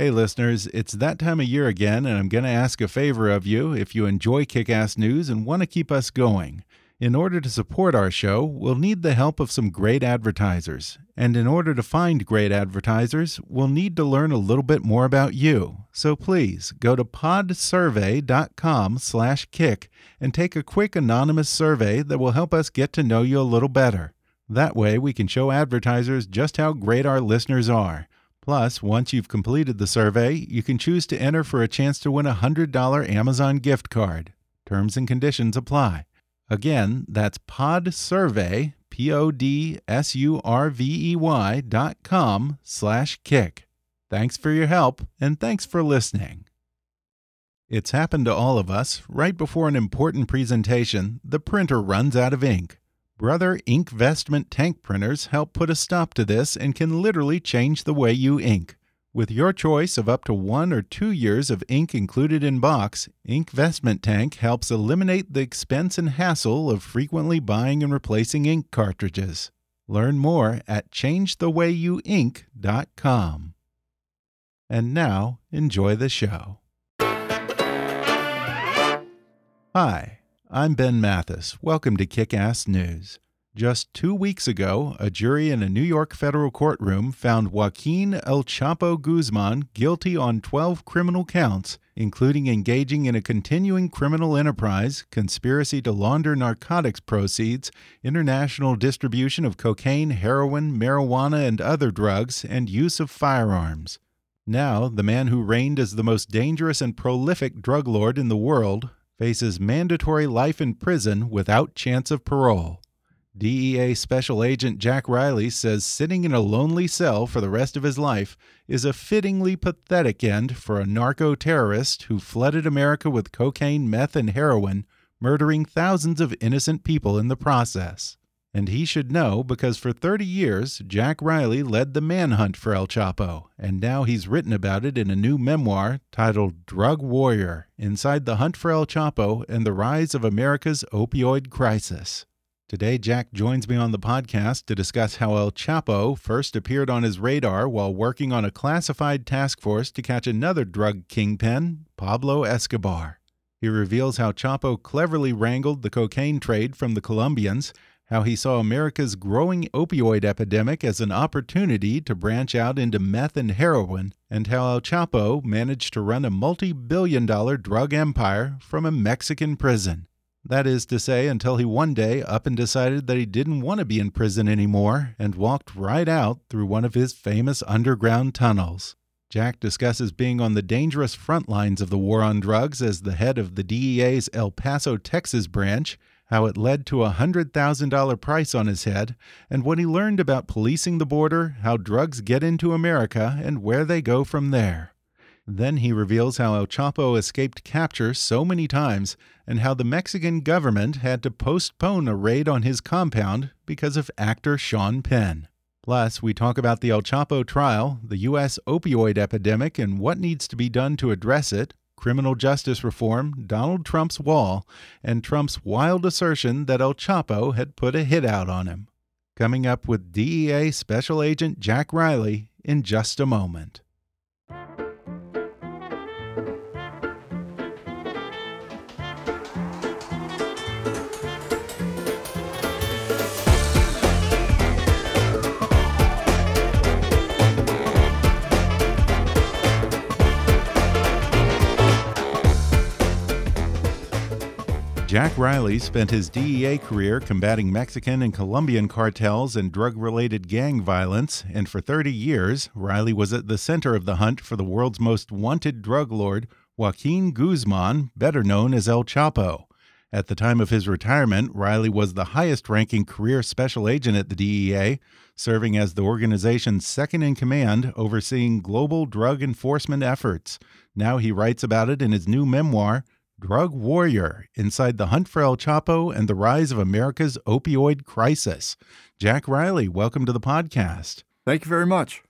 Hey, listeners, it's that time of year again, and I'm going to ask a favor of you if you enjoy kick ass news and want to keep us going. In order to support our show, we'll need the help of some great advertisers. And in order to find great advertisers, we'll need to learn a little bit more about you. So please go to podsurvey.com/kick and take a quick anonymous survey that will help us get to know you a little better. That way, we can show advertisers just how great our listeners are. Plus, once you've completed the survey, you can choose to enter for a chance to win a $100 Amazon gift card. Terms and conditions apply. Again, that's podsurvey, P-O-D-S-U-R-V-E-Y dot com slash kick. Thanks for your help, and thanks for listening. It's happened to all of us. Right before an important presentation, the printer runs out of ink. Brother Inkvestment tank printers help put a stop to this and can literally change the way you ink. With your choice of up to one or two years of ink included in box, Inkvestment Tank helps eliminate the expense and hassle of frequently buying and replacing ink cartridges. Learn more at changethewayyouink.com. And now, enjoy the show. Hi. I'm Ben Mathis. Welcome to Kick Ass News. Just two weeks ago, a jury in a New York federal courtroom found Joaquin El Chapo Guzman guilty on 12 criminal counts, including engaging in a continuing criminal enterprise, conspiracy to launder narcotics proceeds, international distribution of cocaine, heroin, marijuana, and other drugs, and use of firearms. Now, the man who reigned as the most dangerous and prolific drug lord in the world faces mandatory life in prison without chance of parole. DEA Special Agent Jack Riley says sitting in a lonely cell for the rest of his life is a fittingly pathetic end for a narco terrorist who flooded America with cocaine, meth, and heroin, murdering thousands of innocent people in the process. And he should know because for 30 years, Jack Riley led the manhunt for El Chapo, and now he's written about it in a new memoir titled Drug Warrior Inside the Hunt for El Chapo and the Rise of America's Opioid Crisis. Today, Jack joins me on the podcast to discuss how El Chapo first appeared on his radar while working on a classified task force to catch another drug kingpin, Pablo Escobar. He reveals how Chapo cleverly wrangled the cocaine trade from the Colombians how he saw America's growing opioid epidemic as an opportunity to branch out into meth and heroin, and how El Chapo managed to run a multi billion dollar drug empire from a Mexican prison. That is to say, until he one day up and decided that he didn't want to be in prison anymore and walked right out through one of his famous underground tunnels. Jack discusses being on the dangerous front lines of the war on drugs as the head of the DEA's El Paso, Texas branch how it led to a $100,000 price on his head, and what he learned about policing the border, how drugs get into America, and where they go from there. Then he reveals how El Chapo escaped capture so many times, and how the Mexican government had to postpone a raid on his compound because of actor Sean Penn. Plus, we talk about the El Chapo trial, the U.S. opioid epidemic, and what needs to be done to address it, criminal justice reform, Donald Trump's wall, and Trump's wild assertion that El Chapo had put a hit out on him. Coming up with DEA Special Agent Jack Riley in just a moment. Jack Riley spent his DEA career combating Mexican and Colombian cartels and drug related gang violence, and for 30 years, Riley was at the center of the hunt for the world's most wanted drug lord, Joaquin Guzman, better known as El Chapo. At the time of his retirement, Riley was the highest ranking career special agent at the DEA, serving as the organization's second in command, overseeing global drug enforcement efforts. Now he writes about it in his new memoir, Drug Warrior Inside the Hunt for El Chapo and the Rise of America's Opioid Crisis. Jack Riley, welcome to the podcast. Thank you very much.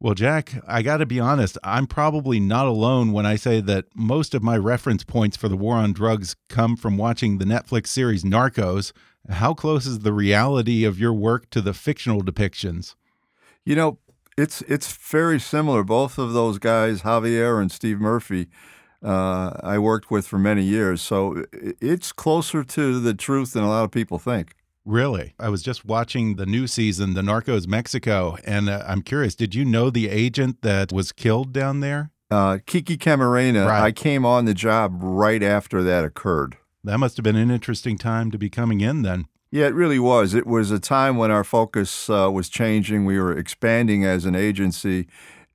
Well, Jack, I got to be honest, I'm probably not alone when I say that most of my reference points for the war on drugs come from watching the Netflix series Narcos. How close is the reality of your work to the fictional depictions? You know, it's it's very similar. Both of those guys, Javier and Steve Murphy, uh, I worked with for many years, so it's closer to the truth than a lot of people think. Really? I was just watching the new season, The Narcos Mexico, and uh, I'm curious, did you know the agent that was killed down there? Uh, Kiki Camarena, Right. I came on the job right after that occurred. That must have been an interesting time to be coming in then. Yeah, it really was. It was a time when our focus uh, was changing. We were expanding as an agency,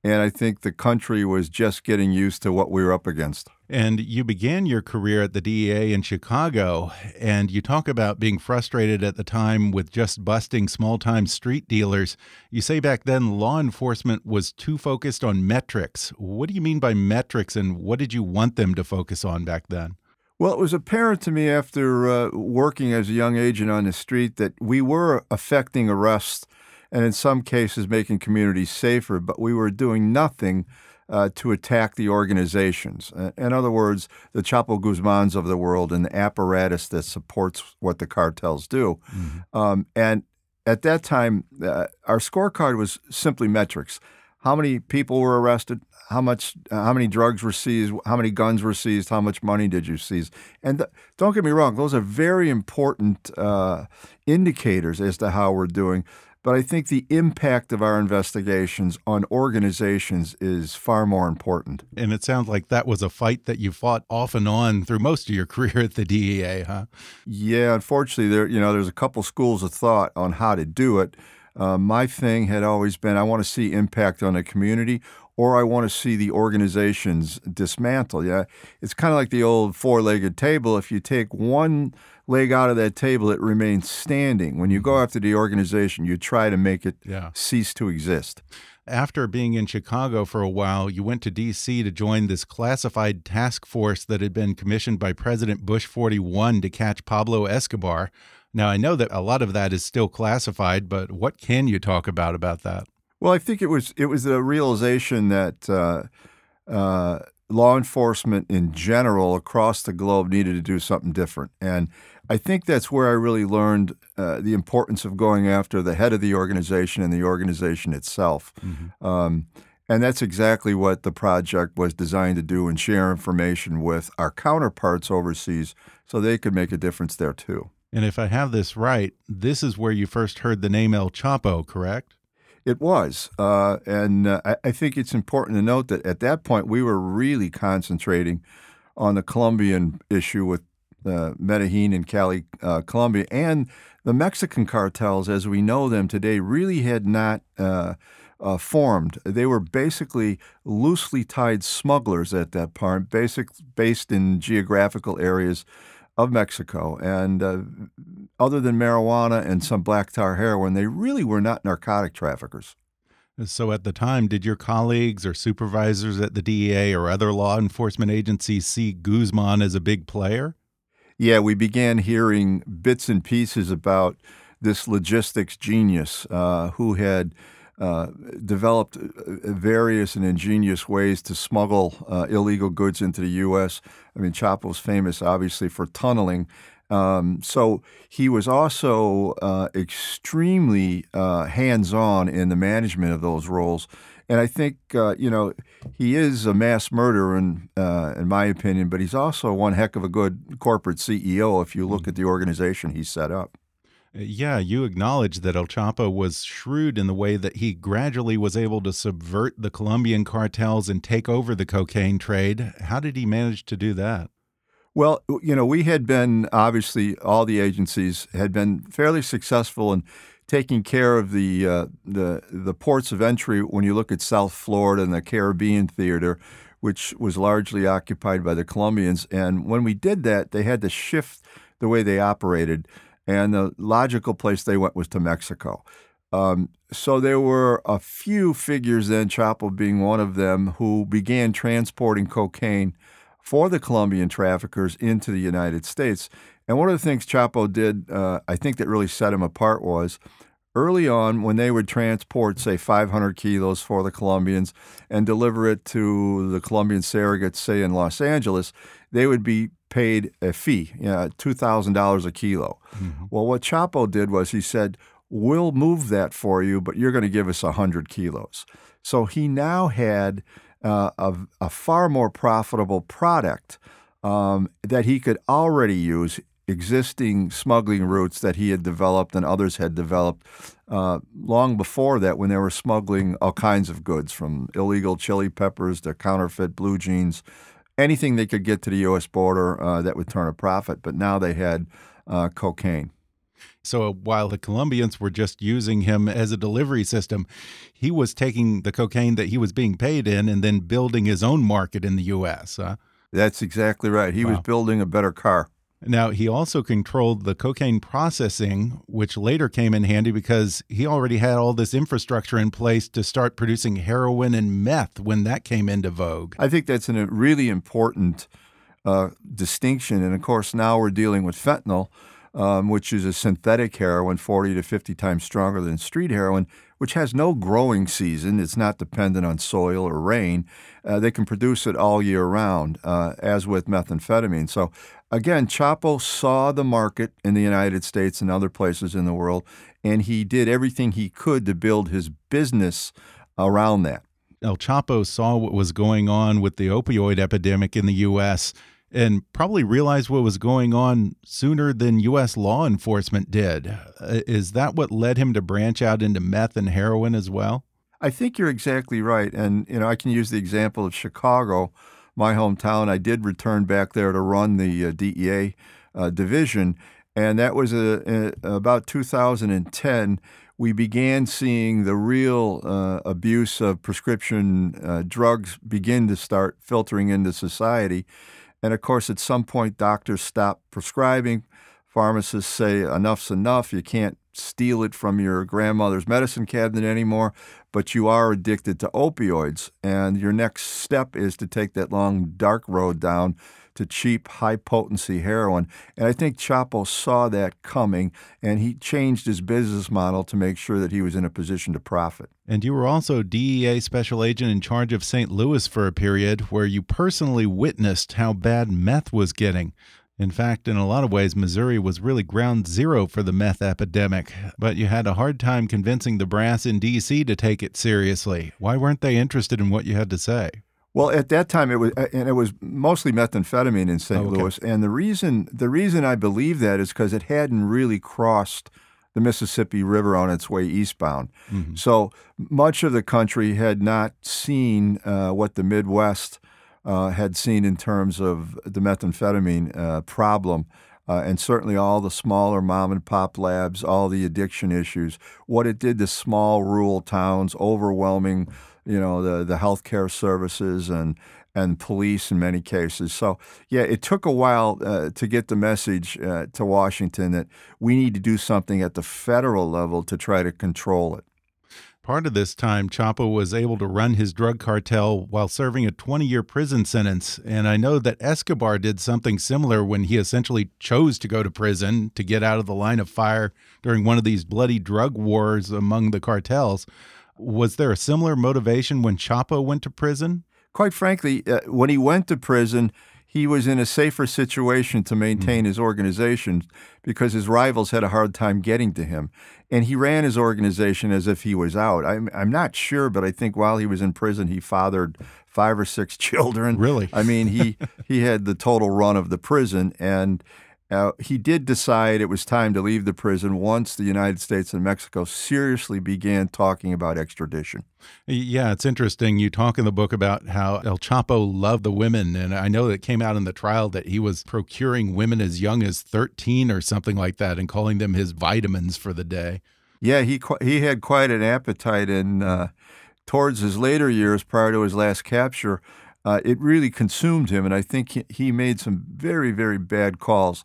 and I think the country was just getting used to what we were up against. And you began your career at the DEA in Chicago, and you talk about being frustrated at the time with just busting small time street dealers. You say back then law enforcement was too focused on metrics. What do you mean by metrics, and what did you want them to focus on back then? Well, it was apparent to me after uh, working as a young agent on the street that we were affecting arrests and in some cases making communities safer, but we were doing nothing uh, to attack the organizations. Uh, In other words, the Chapo Guzmans of the world and the apparatus that supports what the cartels do. Um, and at that time, uh, our scorecard was simply metrics. How many people were arrested? How much? Uh, how many drugs were seized? How many guns were seized? How much money did you seize? And th- don't get me wrong; those are very important uh, indicators as to how we're doing. But I think the impact of our investigations on organizations is far more important. And it sounds like that was a fight that you fought off and on through most of your career at the DEA, huh? Yeah, unfortunately, there you know there's a couple schools of thought on how to do it. Uh, my thing had always been I want to see impact on the community, or I want to see the organizations dismantle. Yeah, it's kind of like the old four-legged table. If you take one leg out of that table, it remains standing. When you go after the organization, you try to make it Yeah. cease to exist. After being in Chicago for a while, you went to D.C. to join this classified task force that had been commissioned by President Bush 41 to catch Pablo Escobar. Now, I know that a lot of that is still classified, but what can you talk about about that? Well, I think it was it was a realization that uh, uh, law enforcement in general across the globe needed to do something different, and I think that's where I really learned uh, the importance of going after the head of the organization and the organization itself. Um, and that's exactly what the project was designed to do and share information with our counterparts overseas so they could make a difference there too. And if I have this right, this is where you first heard the name El Chapo, correct? It was. Uh, and uh, I, think it's important to note that at that point, we were really concentrating on the Colombian issue with uh, Medellin and Cali, uh, Colombia. And the Mexican cartels, as we know them today, really had not. Uh, uh, formed. They were basically loosely tied smugglers at that point, basic, based in geographical areas of Mexico. And uh, other than marijuana and some black tar heroin, they really were not narcotic traffickers. So at the time, did your colleagues or supervisors at the DEA or other law enforcement agencies see Guzman as a big player? Yeah, we began hearing bits and pieces about this logistics genius uh, who had uh, developed uh, various and ingenious ways to smuggle uh, illegal goods into the U.S. I mean, Chapo's famous, obviously, for tunneling. Um, so he was also uh, extremely uh, hands-on in the management of those roles, and I think uh, you know he is a mass murderer, in uh, in my opinion. But he's also one heck of a good corporate CEO. If you look at the organization he set up. Yeah, you acknowledge that El Chapo was shrewd in the way that he gradually was able to subvert the Colombian cartels and take over the cocaine trade. How did he manage to do that? Well, you know, we had been obviously all the agencies had been fairly successful in taking care of the uh, the the ports of entry. When you look at South Florida and the Caribbean theater, which was largely occupied by the Colombians, and when we did that, they had to shift the way they operated, and the logical place they went was to Mexico. Um, so there were a few figures then, Chapo being one of them, who began transporting cocaine for the Colombian traffickers into the United States. And one of the things Chapo did, uh, I think that really set him apart was early on when they would transport, say, 500 kilos for the Colombians and deliver it to the Colombian surrogates, say, in Los Angeles, they would be paid a fee, you know, $2,000 a kilo. Mm-hmm. Well, what Chapo did was he said, We'll move that for you, but you're going to give us 100 kilos. So he now had uh, a, a, far more profitable product um, that he could already use existing smuggling routes that he had developed and others had developed uh, long before that when they were smuggling all kinds of goods from illegal chili peppers to counterfeit blue jeans, anything they could get to the U.S. border uh, that would turn a profit. But now they had uh, cocaine. So while the Colombians were just using him as a delivery system, he was taking the cocaine that he was being paid in and then building his own market in the U.S. Huh? That's exactly right. He wow. was building a better car. Now, he also controlled the cocaine processing, which later came in handy because he already had all this infrastructure in place to start producing heroin and meth when that came into vogue. I think that's a really important uh, distinction. And of course, now we're dealing with fentanyl, um, which is a synthetic heroin, 40 to 50 times stronger than street heroin, which has no growing season. It's not dependent on soil or rain. Uh, they can produce it all year round, uh, as with methamphetamine. So, again, Chapo saw the market in the United States and other places in the world, and he did everything he could to build his business around that. El Chapo saw what was going on with the opioid epidemic in the U.S and probably realized what was going on sooner than U.S. law enforcement did. Uh, is that what led him to branch out into meth and heroin as well? I think you're exactly right. And, you know, I can use the example of Chicago, my hometown. I did return back there to run the uh, DEA uh, division. And that was a, a, about 2010 we began seeing the real uh, abuse of prescription uh, drugs begin to start filtering into society. And of course, at some point, doctors stop prescribing. Pharmacists say enough's enough. You can't steal it from your grandmother's medicine cabinet anymore, but you are addicted to opioids. And your next step is to take that long, dark road down to cheap, high potency heroin. And I think Chapo saw that coming and he changed his business model to make sure that he was in a position to profit. And you were also DEA special agent in charge of St. Louis for a period where you personally witnessed how bad meth was getting. In fact, in a lot of ways, Missouri was really ground zero for the meth epidemic, but you had a hard time convincing the brass in D.C. to take it seriously. Why weren't they interested in what you had to say? Well, at that time it was, and it was mostly methamphetamine in St. Oh, okay. Louis, and the reason the reason I believe that is because it hadn't really crossed the Mississippi River on its way eastbound. Mm-hmm. So much of the country had not seen uh, what the Midwest uh, had seen in terms of the methamphetamine uh, problem. Uh, and certainly all the smaller mom and pop labs, all the addiction issues, what it did to small rural towns, overwhelming you know, the, the healthcare services and, and police in many cases. So, yeah, it took a while uh, to get the message uh, to Washington that we need to do something at the federal level to try to control it. Part of this time, Chapo was able to run his drug cartel while serving a 20 year prison sentence. And I know that Escobar did something similar when he essentially chose to go to prison to get out of the line of fire during one of these bloody drug wars among the cartels. Was there a similar motivation when Chapo went to prison? Quite frankly, uh, when he went to prison, he was in a safer situation to maintain mm. his organization because his rivals had a hard time getting to him. And he ran his organization as if he was out. I'm, I'm not sure, but I think while he was in prison, he fathered five or six children. Really? I mean, he, he had the total run of the prison. And Uh, he did decide it was time to leave the prison once the United States and Mexico seriously began talking about extradition. Yeah, it's interesting. You talk in the book about how El Chapo loved the women. And I know that came out in the trial that he was procuring women as young as 13 or something like that and calling them his vitamins for the day. Yeah, he, he had quite an appetite. And uh, towards his later years, prior to his last capture, uh, it really consumed him. And I think he made some very, very bad calls.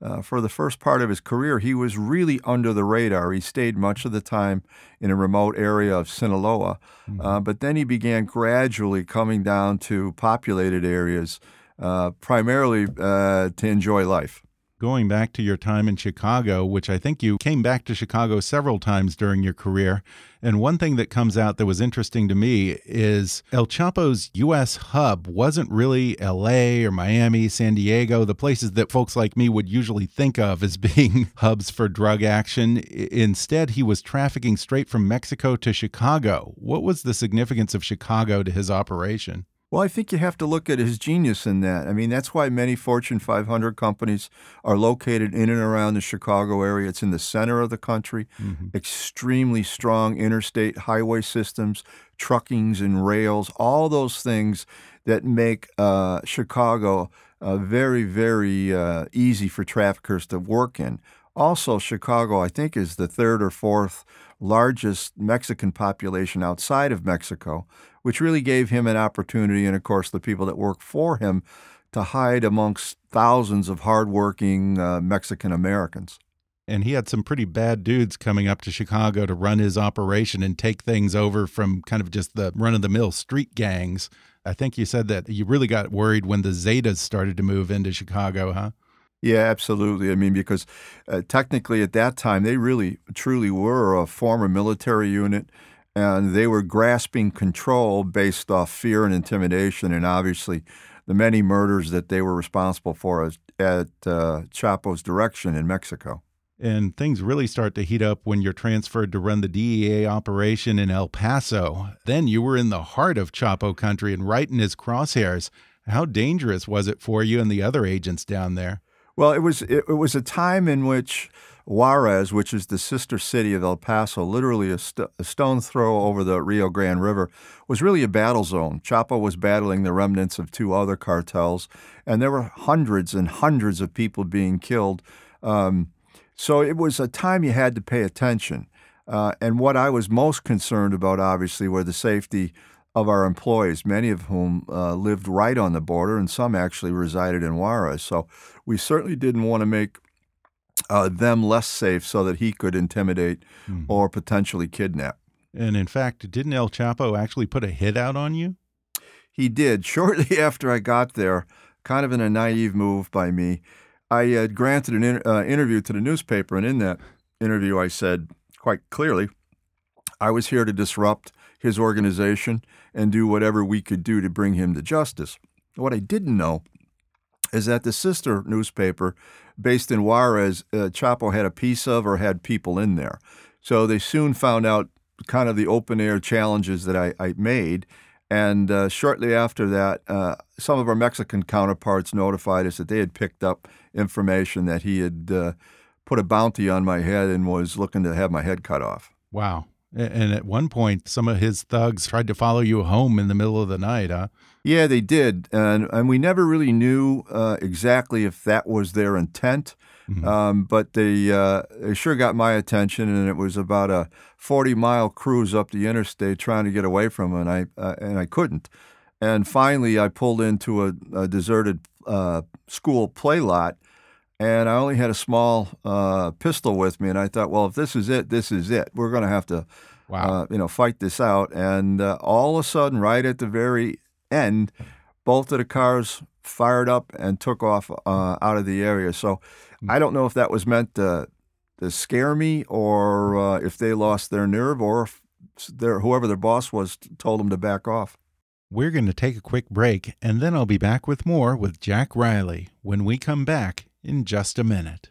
Uh, for the first part of his career, he was really under the radar. He stayed much of the time in a remote area of Sinaloa, mm-hmm. uh, but then he began gradually coming down to populated areas, uh, primarily uh, to enjoy life going back to your time in Chicago, which I think you came back to Chicago several times during your career. And one thing that comes out that was interesting to me is El Chapo's U.S. hub wasn't really L.A. or Miami, San Diego, the places that folks like me would usually think of as being hubs for drug action. Instead, he was trafficking straight from Mexico to Chicago. What was the significance of Chicago to his operation? Well, I think you have to look at his genius in that. I mean, that's why many Fortune 500 companies are located in and around the Chicago area. It's in the center of the country, mm-hmm. extremely strong interstate highway systems, truckings and rails, all those things that make uh, Chicago uh, very, very uh, easy for traffickers to work in. Also, Chicago, I think, is the third or fourth largest Mexican population outside of Mexico, which really gave him an opportunity, and of course, the people that work for him, to hide amongst thousands of hardworking uh, Mexican Americans. And he had some pretty bad dudes coming up to Chicago to run his operation and take things over from kind of just the run of the mill street gangs. I think you said that you really got worried when the Zetas started to move into Chicago, huh? Yeah, absolutely. I mean, because uh, technically at that time, they really, truly were a former military unit and they were grasping control based off fear and intimidation. And obviously, the many murders that they were responsible for at uh, Chapo's direction in Mexico. And things really start to heat up when you're transferred to run the DEA operation in El Paso. Then you were in the heart of Chapo country and right in his crosshairs. How dangerous was it for you and the other agents down there? Well, it was it, it, was a time in which Juarez, which is the sister city of El Paso, literally a, st- a, stone throw over the Rio Grande River, was really a battle zone. Chapo was battling the remnants of two other cartels, and there were hundreds and hundreds of people being killed. Um, so it was a time you had to pay attention. Uh, and what I was most concerned about, obviously, were the safety of our employees, many of whom uh, lived right on the border, and some actually resided in Juarez. So we certainly didn't want to make uh, them less safe so that he could intimidate mm-hmm. or potentially kidnap. And in fact, didn't El Chapo actually put a hit out on you? He did. Shortly after I got there, kind of in a naive move by me, I had granted an in, uh, interview to the newspaper, and in that interview, I said quite clearly, I was here to disrupt his organization and do whatever we could do to bring him to justice. What I didn't know is that the sister newspaper based in Juarez, uh, Chapo had a piece of or had people in there. So they soon found out kind of the open air challenges that I, I made. And uh, shortly after that, uh, some of our Mexican counterparts notified us that they had picked up information that he had uh, put a bounty on my head and was looking to have my head cut off. Wow. And at one point, some of his thugs tried to follow you home in the middle of the night, huh? Yeah, they did, and and we never really knew uh, exactly if that was their intent. Mm -hmm. um, but they uh, they sure got my attention, and it was about a forty mile cruise up the interstate trying to get away from them, and I uh, and I couldn't. And finally, I pulled into a, a deserted uh, school play lot, and I only had a small uh, pistol with me, and I thought, well, if this is it, this is it. We're going to have to, wow. uh, you know, fight this out. And uh, all of a sudden, right at the very end, both of the cars fired up and took off uh, out of the area. So hmm. I don't know if that was meant to, to scare me or uh, if they lost their nerve or if their, whoever their boss was told them to back off. We're going to take a quick break, and then I'll be back with more with Jack Riley when we come back in just a minute.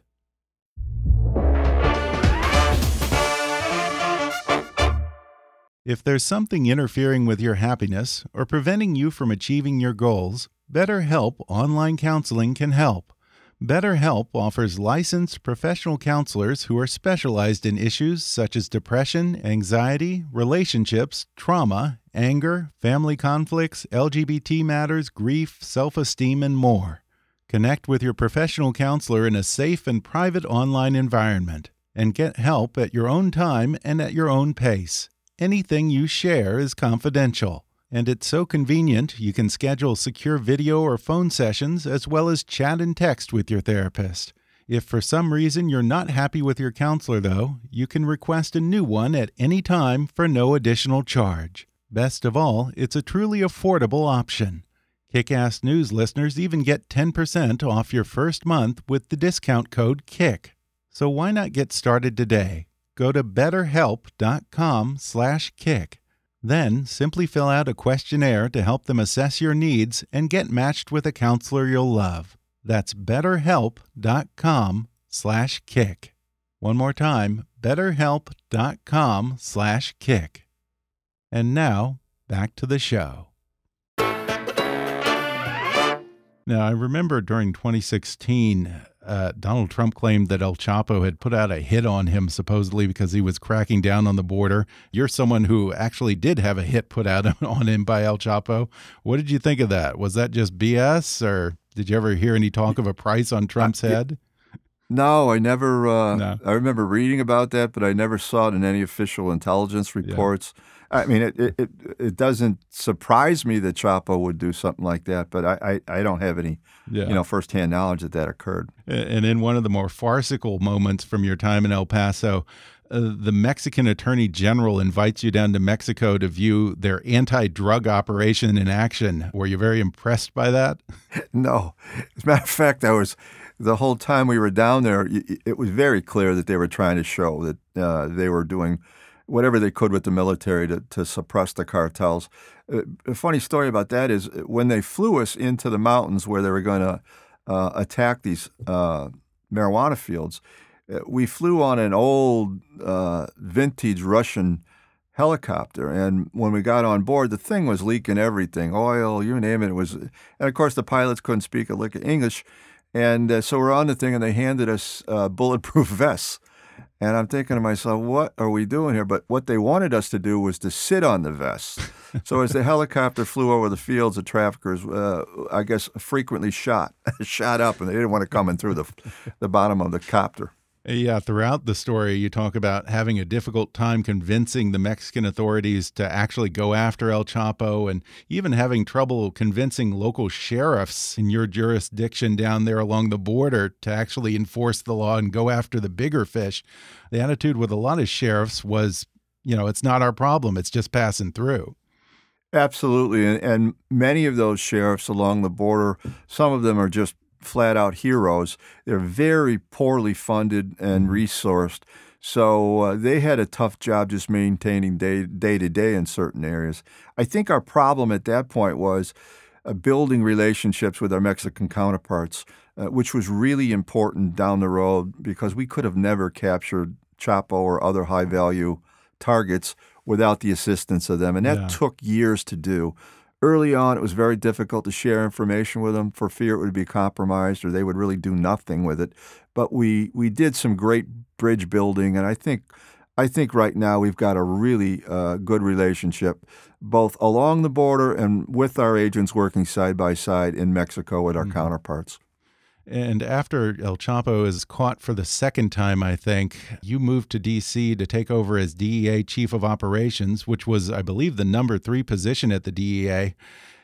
If there's something interfering with your happiness or preventing you from achieving your goals, BetterHelp Online Counseling can help. BetterHelp offers licensed professional counselors who are specialized in issues such as depression, anxiety, relationships, trauma, anger, family conflicts, LGBT matters, grief, self esteem, and more. Connect with your professional counselor in a safe and private online environment and get help at your own time and at your own pace. Anything you share is confidential. And it's so convenient you can schedule secure video or phone sessions as well as chat and text with your therapist. If for some reason you're not happy with your counselor, though, you can request a new one at any time for no additional charge. Best of all, it's a truly affordable option. Kickass News listeners even get 10% off your first month with the discount code KICK. So why not get started today? Go to betterhelp.com/kick. Then simply fill out a questionnaire to help them assess your needs and get matched with a counselor you'll love. That's betterhelp.com/kick. One more time, betterhelp.com/kick. And now, back to the show. Now, I remember during 2016, uh, Donald Trump claimed that El Chapo had put out a hit on him, supposedly because he was cracking down on the border. You're someone who actually did have a hit put out on him by El Chapo. What did you think of that? Was that just BS, or did you ever hear any talk of a price on Trump's head? No, I never. Uh, no. I remember reading about that, but I never saw it in any official intelligence reports. Yeah. I mean, it, it it doesn't surprise me that Chapo would do something like that, but I, I, I don't have any yeah. you know firsthand knowledge that that occurred. And in one of the more farcical moments from your time in El Paso, uh, the Mexican Attorney General invites you down to Mexico to view their anti-drug operation in action. Were you very impressed by that? No, as a matter of fact, I was the whole time we were down there. It was very clear that they were trying to show that uh, they were doing whatever they could with the military to, to suppress the cartels. Uh, a funny story about that is uh, when they flew us into the mountains where they were going to uh, attack these uh, marijuana fields, uh, we flew on an old vintage Russian helicopter. And when we got on board, the thing was leaking everything oil, you name it. It was, and of course, the pilots couldn't speak a lick of English. And so we're on the thing, and they handed us bulletproof vests. And I'm thinking to myself, what are we doing here? But what they wanted us to do was to sit on the vest. so as the helicopter flew over the fields, the traffickers, uh, I guess, frequently shot, shot up, and they didn't want to come in through the, the bottom of the copter. Yeah, throughout the story, you talk about having a difficult time convincing the Mexican authorities to actually go after El Chapo and even having trouble convincing local sheriffs in your jurisdiction down there along the border to actually enforce the law and go after the bigger fish. The attitude with a lot of sheriffs was, you know, it's not our problem, it's just passing through. Absolutely. And, many of those sheriffs along the border, some of them are just flat out heroes. They're very poorly funded and mm-hmm. resourced. So uh, they had a tough job just maintaining day, day to day in certain areas. I think our problem at that point was uh, building relationships with our Mexican counterparts, uh, which was really important down the road because we could have never captured Chapo or other high value targets without the assistance of them. And that yeah. took years to do. Early on, it was very difficult to share information with them for fear it would be compromised or they would really do nothing with it. But we we did some great bridge building, and I think I think right now we've got a really uh, good relationship, both along the border and with our agents working side by side in Mexico with our mm -hmm. counterparts. And after El Chapo is caught for the second time, I think, you moved to D.C. to take over as DEA Chief of Operations, which was, I believe, the number three position at the DEA.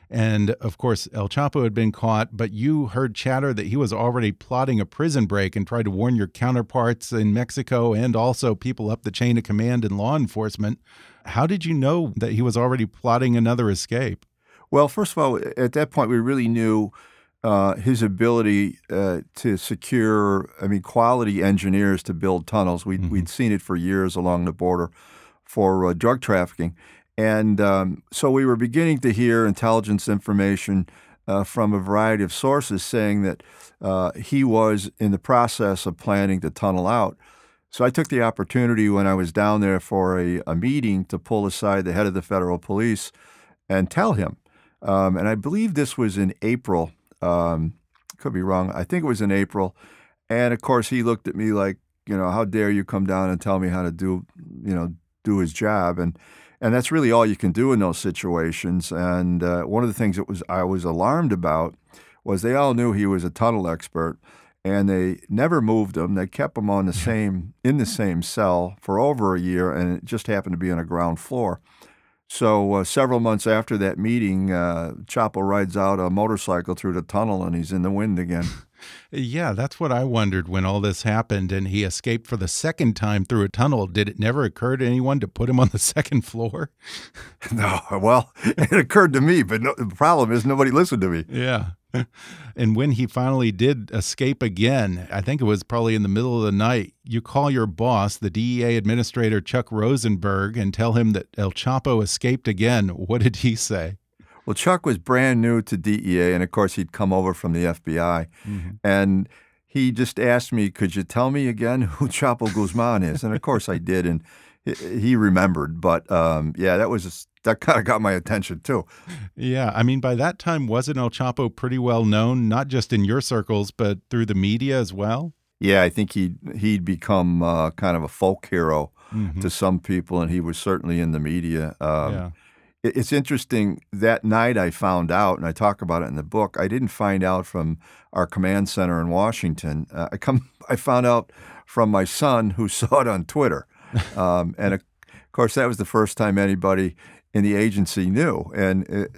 And of course, El Chapo had been caught, but you heard chatter that he was already plotting a prison break and tried to warn your counterparts in Mexico and also people up the chain of command in law enforcement. How did you know that he was already plotting another escape? Well, first of all, at that point, we really knew uh, his ability uh, to secure, I mean, quality engineers to build tunnels. We'd, mm-hmm. we'd seen it for years along the border for uh, drug trafficking. And um, so we were beginning to hear intelligence information uh, from a variety of sources saying that uh, he was in the process of planning to tunnel out. So I took the opportunity when I was down there for a, a meeting to pull aside the head of the federal police and tell him. Um, and I believe this was in April um, could be wrong. I think it was in April. And of course, he looked at me like, you know, how dare you come down and tell me how to do, you know, do his job. And and that's really all you can do in those situations. And uh, one of the things that was I was alarmed about was they all knew he was a tunnel expert, and they never moved him. They kept him on the same in the same cell for over a year, and it just happened to be on a ground floor. So uh, several months after that meeting, uh, Chapo rides out a motorcycle through the tunnel, and he's in the wind again. Yeah, that's what I wondered when all this happened and he escaped for the second time through a tunnel. Did it never occur to anyone to put him on the second floor? no, well, it occurred to me, but no, the problem is nobody listened to me. Yeah. And when he finally did escape again, I think it was probably in the middle of the night, you call your boss, the DEA administrator Chuck Rosenberg, and tell him that El Chapo escaped again. What did he say? Well, Chuck was brand new to DEA, and of course, he'd come over from the FBI. Mm -hmm. And he just asked me, Could you tell me again who Chapo Guzman is? And of course, I did. And he remembered. But um, yeah, that was just, that kind of got my attention too. Yeah, I mean, by that time, wasn't El Chapo pretty well known, not just in your circles, but through the media as well? Yeah, I think he'd he'd become uh, kind of a folk hero mm -hmm. to some people, and he was certainly in the media. Um, yeah. It's interesting. That night, I found out, and I talk about it in the book. I didn't find out from our command center in Washington. Uh, I come, I found out from my son, who saw it on Twitter. Um, and of course, that was the first time anybody in the agency knew. And it,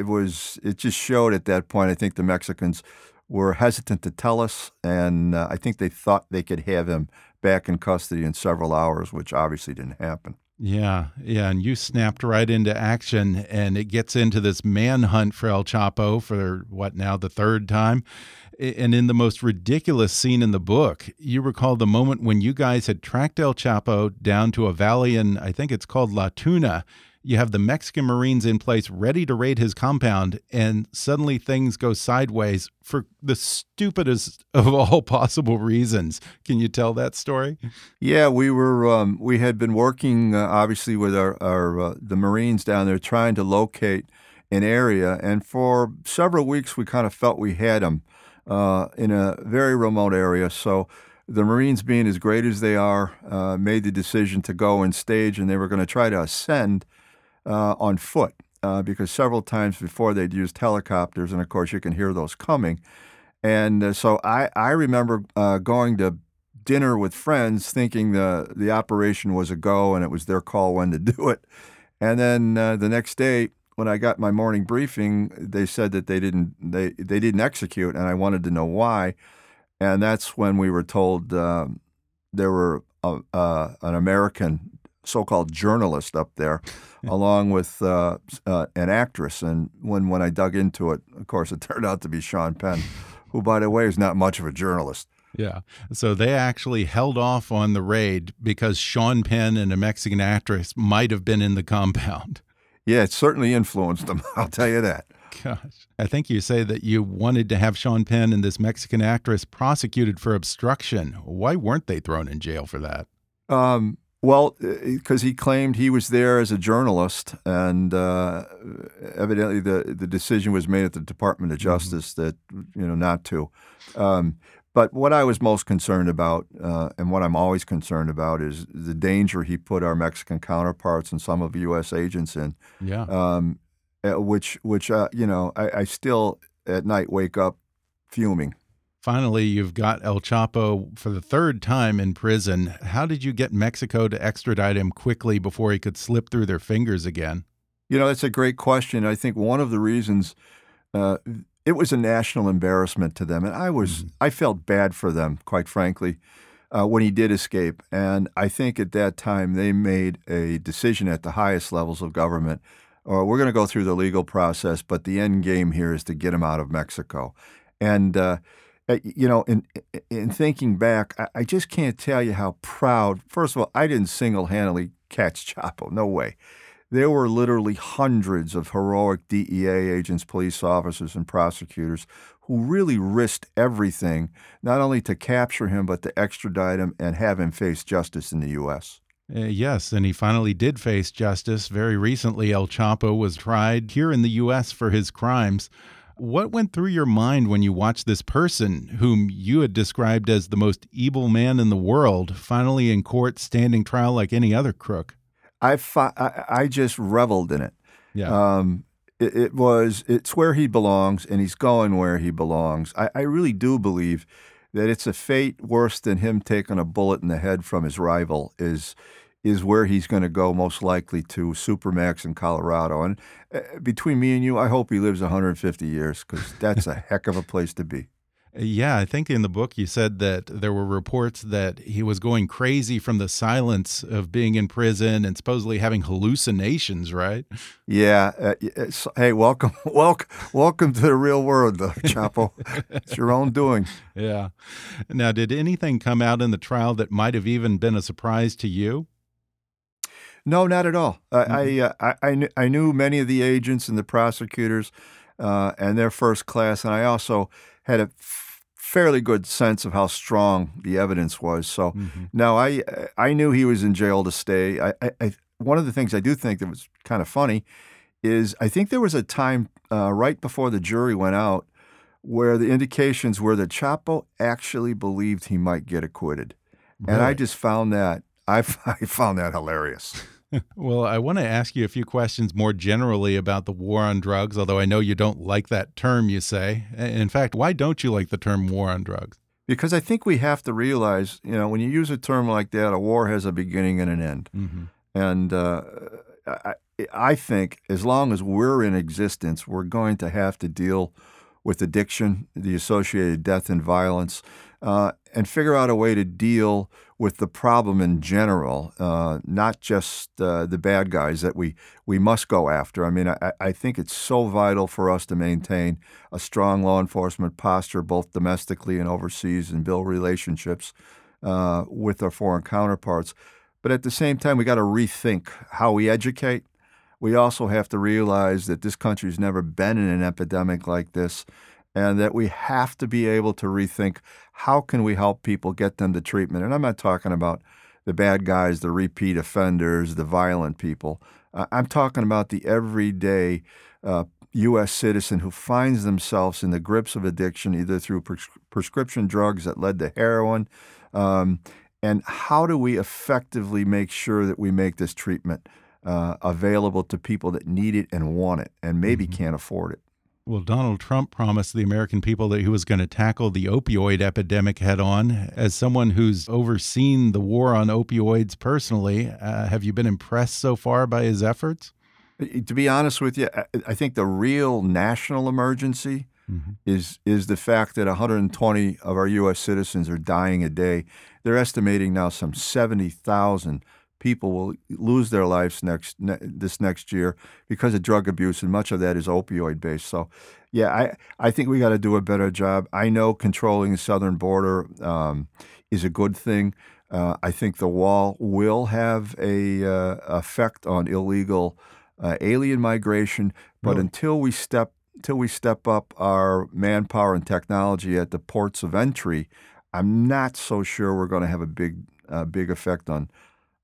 it, was, it just showed at that point, I think the Mexicans were hesitant to tell us. And uh, I think they thought they could have him back in custody in several hours, which obviously didn't happen. Yeah, yeah, and you snapped right into action, and it gets into this manhunt for El Chapo for what now the third time. And in the most ridiculous scene in the book, you recall the moment when you guys had tracked El Chapo down to a valley in, I think it's called La Tuna, you have the Mexican Marines in place ready to raid his compound, and suddenly things go sideways for the stupidest of all possible reasons. Can you tell that story? Yeah, we were um, we had been working uh, obviously with our, our uh, the Marines down there trying to locate an area, and for several weeks we kind of felt we had them uh, in a very remote area. So the Marines, being as great as they are, uh, made the decision to go and stage, and they were going to try to ascend uh, on foot uh, because several times before they'd used helicopters, and of course you can hear those coming. And uh, so I, I remember uh, going to dinner with friends thinking the, the operation was a go and it was their call when to do it. And then uh, the next day, when I got my morning briefing, they said that they didn't they, they didn't execute, and I wanted to know why. And that's when we were told um, there were a, uh, an American so-called journalist up there, along with uh, uh, an actress. And when when I dug into it, of course, it turned out to be Sean Penn, who, by the way, is not much of a journalist. Yeah. So they actually held off on the raid because Sean Penn and a Mexican actress might have been in the compound. Yeah, it certainly influenced them. I'll tell you that. Gosh. I think you say that you wanted to have Sean Penn and this Mexican actress prosecuted for obstruction. Why weren't they thrown in jail for that? Um, well, because uh, he claimed he was there as a journalist, and uh, evidently the the decision was made at the Department of mm-hmm. Justice that you know not to. Um, but what I was most concerned about, uh, and what I'm always concerned about, is the danger he put our Mexican counterparts and some of U.S. agents in. Yeah. Um, which, which uh, you know, I, I still at night wake up fuming. Finally, you've got El Chapo for the third time in prison. How did you get Mexico to extradite him quickly before he could slip through their fingers again? You know, that's a great question. I think one of the reasons uh, it was a national embarrassment to them, and I was mm -hmm. I felt bad for them, quite frankly, uh, when he did escape. And I think at that time they made a decision at the highest levels of government. Uh, we're going to go through the legal process, but the end game here is to get him out of Mexico. And uh, you know, in in thinking back, I, just can't tell you how proud. First of all, I didn't single handedly catch Chapo. No way. There were literally hundreds of heroic DEA agents, police officers, and prosecutors who really risked everything, not only to capture him, but to extradite him and have him face justice in the U.S. Uh, yes, and he finally did face justice. Very recently, El Chapo was tried here in the U.S. for his crimes. What went through your mind when you watched this person, whom you had described as the most evil man in the world, finally in court standing trial like any other crook? I, I, I just reveled in it. Yeah. Um, it, it, was, it's where he belongs, and he's going where he belongs. I, I really do believe that it's a fate worse than him taking a bullet in the head from his rival is is where he's going to go most likely to Supermax in Colorado. And uh, between me and you, I hope he lives 150 years because that's a heck of a place to be. Yeah, I think in the book you said that there were reports that he was going crazy from the silence of being in prison and supposedly having hallucinations, right? Yeah. Uh, hey, welcome, welcome, welcome to the real world, though, Chapo. it's your own doing. Yeah. Now, did anything come out in the trial that might have even been a surprise to you? No, not at all. Mm -hmm. I, uh, I, I, knew, I knew many of the agents and the prosecutors, uh, and they're first class, and I also had a fairly good sense of how strong the evidence was. So mm-hmm. now I I knew he was in jail to stay. I, I, I, one of the things I do think that was kind of funny is I think there was a time uh, right before the jury went out where the indications were that Chapo actually believed he might get acquitted, really? and I just found that I, I found that hilarious. well, I want to ask you a few questions more generally about the war on drugs, although I know you don't like that term, you say. In fact, why don't you like the term war on drugs? Because I think we have to realize, you know, when you use a term like that, a war has a beginning and an end. Mm -hmm. And uh, I, I think as long as we're in existence, we're going to have to deal with addiction, the associated death and violence, uh, and figure out a way to deal with the problem in general, uh, not just uh, the bad guys that we, we must go after. I mean, I, I think it's so vital for us to maintain a strong law enforcement posture, both domestically and overseas, and build relationships uh, with our foreign counterparts. But at the same time, we got to rethink how we educate. We also have to realize that this country's never been in an epidemic like this and that we have to be able to rethink how can we help people get them to treatment. And I'm not talking about the bad guys, the repeat offenders, the violent people. Uh, I'm talking about the everyday uh, U.S. citizen who finds themselves in the grips of addiction, either through pres prescription drugs that led to heroin. Um, and how do we effectively make sure that we make this treatment uh, available to people that need it and want it and maybe mm -hmm. can't afford it? Well, Donald Trump promised the American people that he was going to tackle the opioid epidemic head on. As someone who's overseen the war on opioids personally, uh, have you been impressed so far by his efforts? To be honest with you, I think the real national emergency mm -hmm. is is the fact that 120 of our U.S. citizens are dying a day. They're estimating now some 70,000 people will lose their lives next ne this next year because of drug abuse, and much of that is opioid based. So, yeah, I I think we got to do a better job. I know controlling the southern border um, is a good thing. Uh, I think the wall will have a uh, effect on illegal uh, alien migration, but until we step until we step up our manpower and technology at the ports of entry, I'm not so sure we're going to have a big uh, big effect on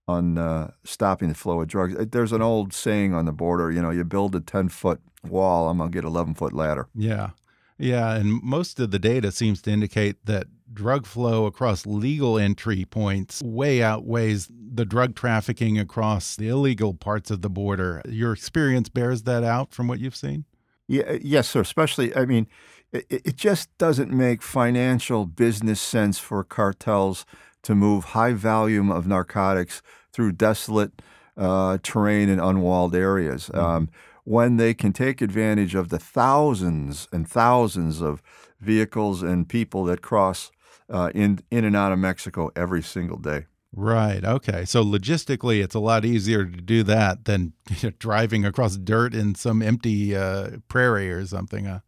on uh, stopping the flow of drugs. Uh, there's an old saying on the border, you know, you build a 10 foot wall, I'm going to get 11 foot ladder. Yeah. Yeah. And most of the data seems to indicate that drug flow across legal entry points way outweighs the drug trafficking across the illegal parts of the border. Your experience bears that out from what you've seen? Yeah, uh, yes, sir. Especially, I mean, it, it just doesn't make financial business sense for cartels to move high volume of narcotics through desolate uh, terrain and unwalled areas. Mm-hmm. Um, when they can take advantage of the thousands and thousands of vehicles and people that cross uh, in in and out of Mexico every single day. Right. Okay. So logistically, it's a lot easier to do that than you know, driving across dirt in some empty uh, prairie or something. Uh.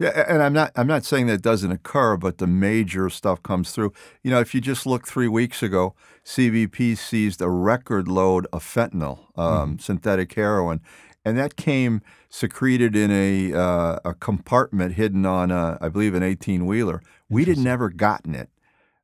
Yeah, and I'm not I'm not saying that doesn't occur, but the major stuff comes through. You know, if you just look three weeks ago, CBP seized a record load of fentanyl, um, mm. synthetic heroin, and that came secreted in a uh, a compartment hidden on, a, I believe, an 18 wheeler. We had never gotten it.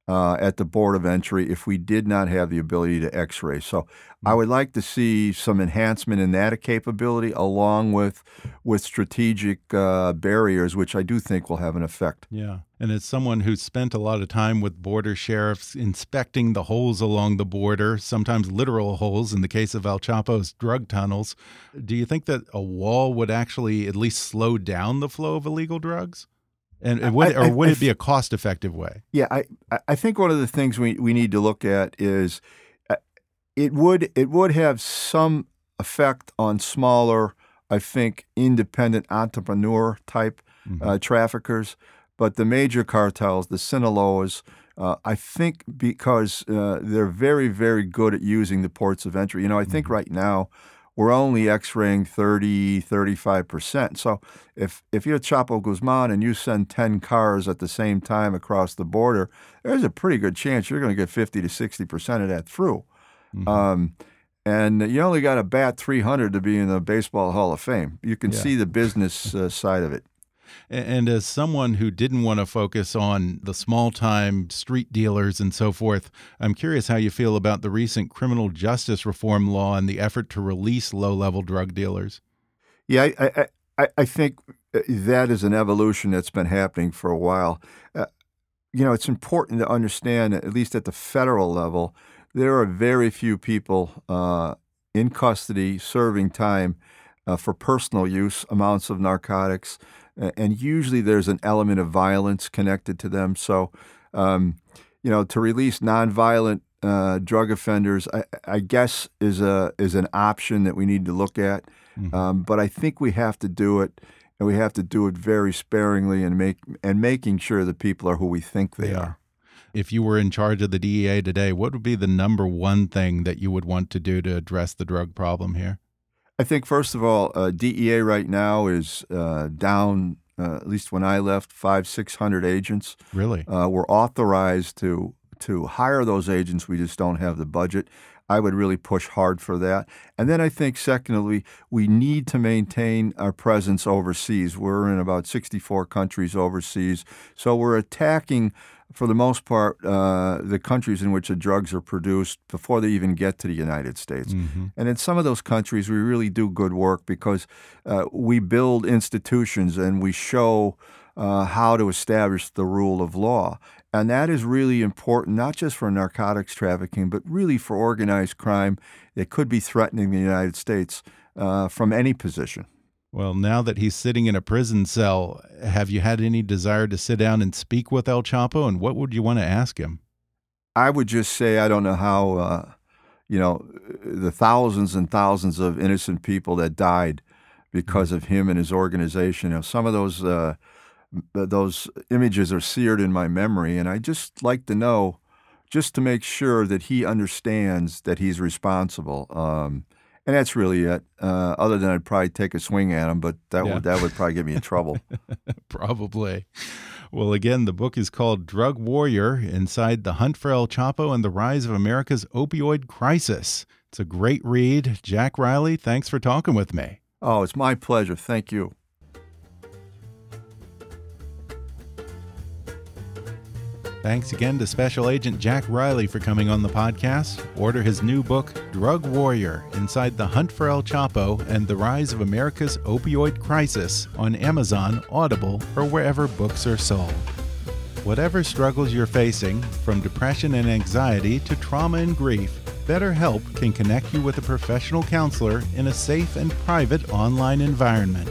Uh, at the port of entry if we did not have the ability to x-ray. So I would like to see some enhancement in that capability along with with strategic uh, barriers, which I do think will have an effect. Yeah. And as someone who spent a lot of time with border sheriffs inspecting the holes along the border, sometimes literal holes in the case of El Chapo's drug tunnels, do you think that a wall would actually at least slow down the flow of illegal drugs? And, and would, I- or would I- it be a cost effective way? Yeah, I I- think one of the things we, we need to look at is uh, it would it would have some effect on smaller, I think, independent entrepreneur type uh, traffickers, but the major cartels, the Sinaloas. Uh, I think because uh, they're very, very good at using the ports of entry. You know, I think right now we're only x-raying 30, 35%. So if, if you're Chapo Guzman and you send 10 cars at the same time across the border, there's a pretty good chance you're going to get 50 to 60% of that through. Um, and you only got to bat 300 to be in the Baseball Hall of Fame. You can Yeah. see the business uh, side of it. And as someone who didn't want to focus on the small time street dealers and so forth, I'm curious how you feel about the recent criminal justice reform law and the effort to release low level drug dealers. Yeah, I, I, I, think uh, that is an evolution that's been happening for a while. Uh, you know, it's important to understand, at least at the federal level, there are very few people uh, in custody serving time uh, for personal use amounts of narcotics, and usually there's an element of violence connected to them. So, um, you know, to release nonviolent uh, drug offenders, I, I guess is a is an option that we need to look at. Um, but I think we have to do it, and we have to do it very sparingly, and make and making sure that people are who we think they, are. If you were in charge of the DEA today, what would be the number one thing that you would want to do to address the drug problem here? I think first of all, uh, DEA right now is uh, down. Uh, at least when I left, five six hundred agents. Really? Uh, we're authorized to to hire those agents. We just don't have the budget. I would really push hard for that. And then I think, secondly, we need to maintain our presence overseas. We're in about 64 countries overseas. So we're attacking, for the most part, uh, the countries in which the drugs are produced before they even get to the United States. And in some of those countries, we really do good work because uh, we build institutions and we show uh, how to establish the rule of law. And that is really important, not just for narcotics trafficking, but really for organized crime that could be threatening the United States uh, from any position. Well, now that he's sitting in a prison cell, have you had any desire to sit down and speak with El Chapo? And what would you want to ask him? I would just say I don't know how, uh, you know, the thousands and thousands of innocent people that died because of him and his organization. You know, some of those uh, those images are seared in my memory, and I just like to know, just to make sure that he understands that he's responsible. Um, and that's really it. Uh, other than I'd probably take a swing at him, but that Yeah. would that would probably get me in trouble. Probably. Well, again, the book is called Drug Warrior Inside the Hunt for El Chapo and the Rise of America's Opioid Crisis. It's a great read. Jack Riley, thanks for talking with me. oh, it's my pleasure. Thank you. Thanks again to Special Agent Jack Riley for coming on the podcast. Order his new book, Drug Warrior Inside the Hunt for El Chapo and the Rise of America's Opioid Crisis on Amazon, Audible, or wherever books are sold. Whatever struggles you're facing, from depression and anxiety to trauma and grief, BetterHelp can connect you with a professional counselor in a safe and private online environment.